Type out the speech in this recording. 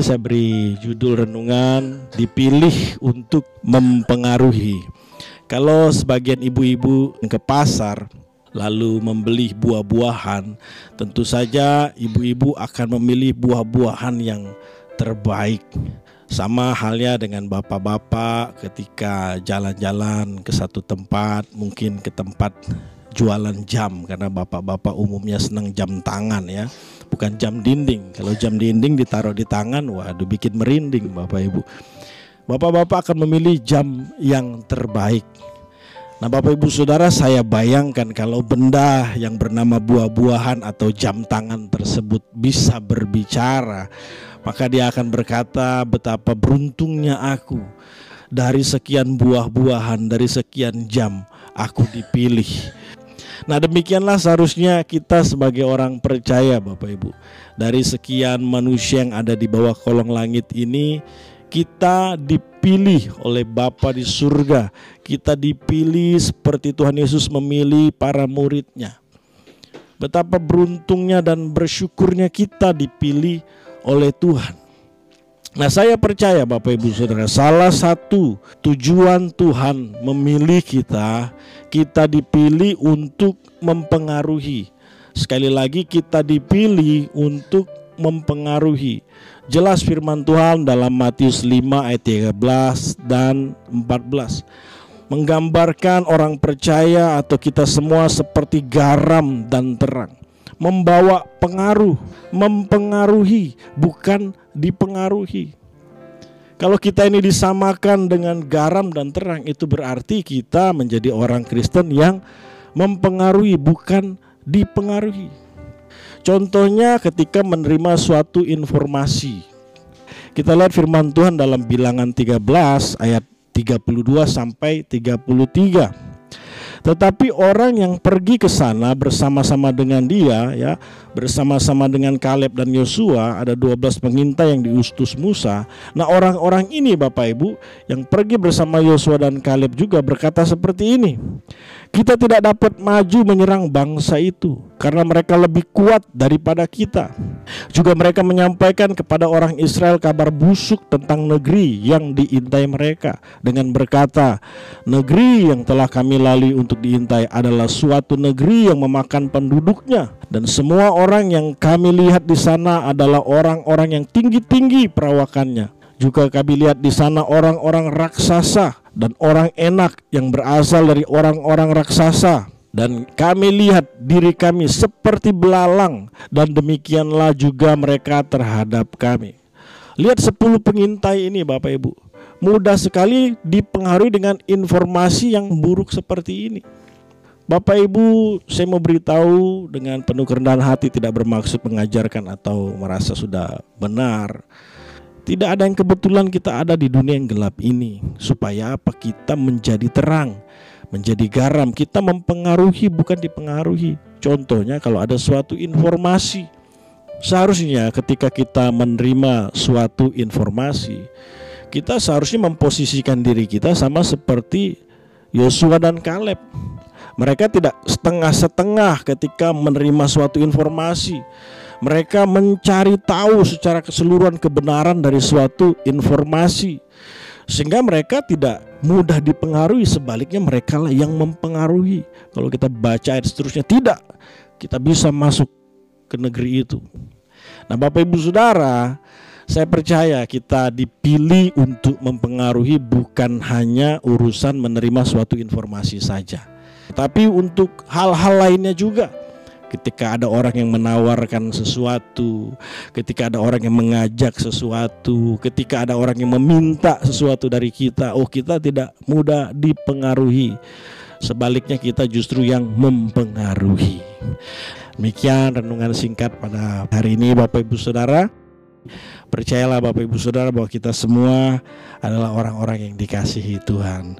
Saya beri judul renungan dipilih untuk mempengaruhi. Kalau sebagian ibu-ibu ke pasar lalu membeli buah-buahan, tentu saja ibu-ibu akan memilih buah-buahan yang terbaik. Sama halnya dengan bapak-bapak ketika jalan-jalan ke satu tempat, mungkin ke tempat jualan jam karena bapak-bapak umumnya senang jam tangan ya bukan jam dinding. Kalau jam dinding ditaruh di tangan waduh bikin merinding bapak ibu. Bapak-bapak akan memilih jam yang terbaik. Nah Bapak Ibu Saudara saya bayangkan kalau benda yang bernama buah-buahan atau jam tangan tersebut bisa berbicara Maka dia akan berkata betapa beruntungnya aku. Dari sekian buah-buahan, dari sekian jam aku dipilih Nah demikianlah seharusnya kita sebagai orang percaya Bapak Ibu Dari sekian manusia yang ada di bawah kolong langit ini kita dipilih oleh Bapa di surga. Kita dipilih seperti Tuhan Yesus memilih para muridnya. Betapa beruntungnya dan bersyukurnya kita dipilih oleh Tuhan. Nah, saya percaya Bapak Ibu Saudara, salah satu tujuan Tuhan memilih kita, kita dipilih untuk mempengaruhi. Sekali lagi kita dipilih untuk mempengaruhi. Jelas firman Tuhan dalam Matius 5 ayat 13 dan 14 menggambarkan orang percaya atau kita semua seperti garam dan terang membawa pengaruh, mempengaruhi, bukan dipengaruhi. Kalau kita ini disamakan dengan garam dan terang, itu berarti kita menjadi orang Kristen yang mempengaruhi, bukan dipengaruhi. Contohnya ketika menerima suatu informasi. Kita lihat firman Tuhan dalam bilangan 13 ayat 32 sampai 33. Tetapi orang yang pergi ke sana bersama-sama dengan dia ya, bersama-sama dengan Kaleb dan Yosua, ada 12 pengintai yang diutus Musa. Nah, orang-orang ini Bapak Ibu yang pergi bersama Yosua dan Kaleb juga berkata seperti ini. Kita tidak dapat maju menyerang bangsa itu karena mereka lebih kuat daripada kita. Juga mereka menyampaikan kepada orang Israel kabar busuk tentang negeri yang diintai mereka dengan berkata, "Negeri yang telah kami lalui untuk diintai adalah suatu negeri yang memakan penduduknya dan semua orang yang kami lihat di sana adalah orang-orang yang tinggi-tinggi perawakannya." Juga kami lihat di sana orang-orang raksasa dan orang enak yang berasal dari orang-orang raksasa dan kami lihat diri kami seperti belalang dan demikianlah juga mereka terhadap kami. Lihat 10 pengintai ini Bapak Ibu. Mudah sekali dipengaruhi dengan informasi yang buruk seperti ini. Bapak Ibu, saya mau beritahu dengan penuh kerendahan hati tidak bermaksud mengajarkan atau merasa sudah benar. Tidak ada yang kebetulan kita ada di dunia yang gelap ini. Supaya apa? Kita menjadi terang Menjadi garam. Kita mempengaruhi bukan dipengaruhi. Contohnya kalau ada suatu informasi Seharusnya ketika kita menerima suatu informasi Kita seharusnya memposisikan diri kita sama seperti Yosua dan Kaleb. Mereka tidak setengah-setengah ketika menerima suatu informasi mereka mencari tahu secara keseluruhan kebenaran dari suatu informasi sehingga mereka tidak mudah dipengaruhi. Sebaliknya mereka lah yang mempengaruhi. Kalau kita baca ayat seterusnya tidak. Kita bisa masuk ke negeri itu. Nah Bapak Ibu Saudara saya percaya kita dipilih untuk mempengaruhi bukan hanya urusan menerima suatu informasi saja tapi untuk hal-hal lainnya juga ketika ada orang yang menawarkan sesuatu, ketika ada orang yang mengajak sesuatu, ketika ada orang yang meminta sesuatu dari kita, oh kita tidak mudah dipengaruhi. Sebaliknya kita justru yang mempengaruhi. Demikian renungan singkat pada hari ini Bapak Ibu Saudara. Percayalah Bapak Ibu Saudara bahwa kita semua adalah orang-orang yang dikasihi Tuhan.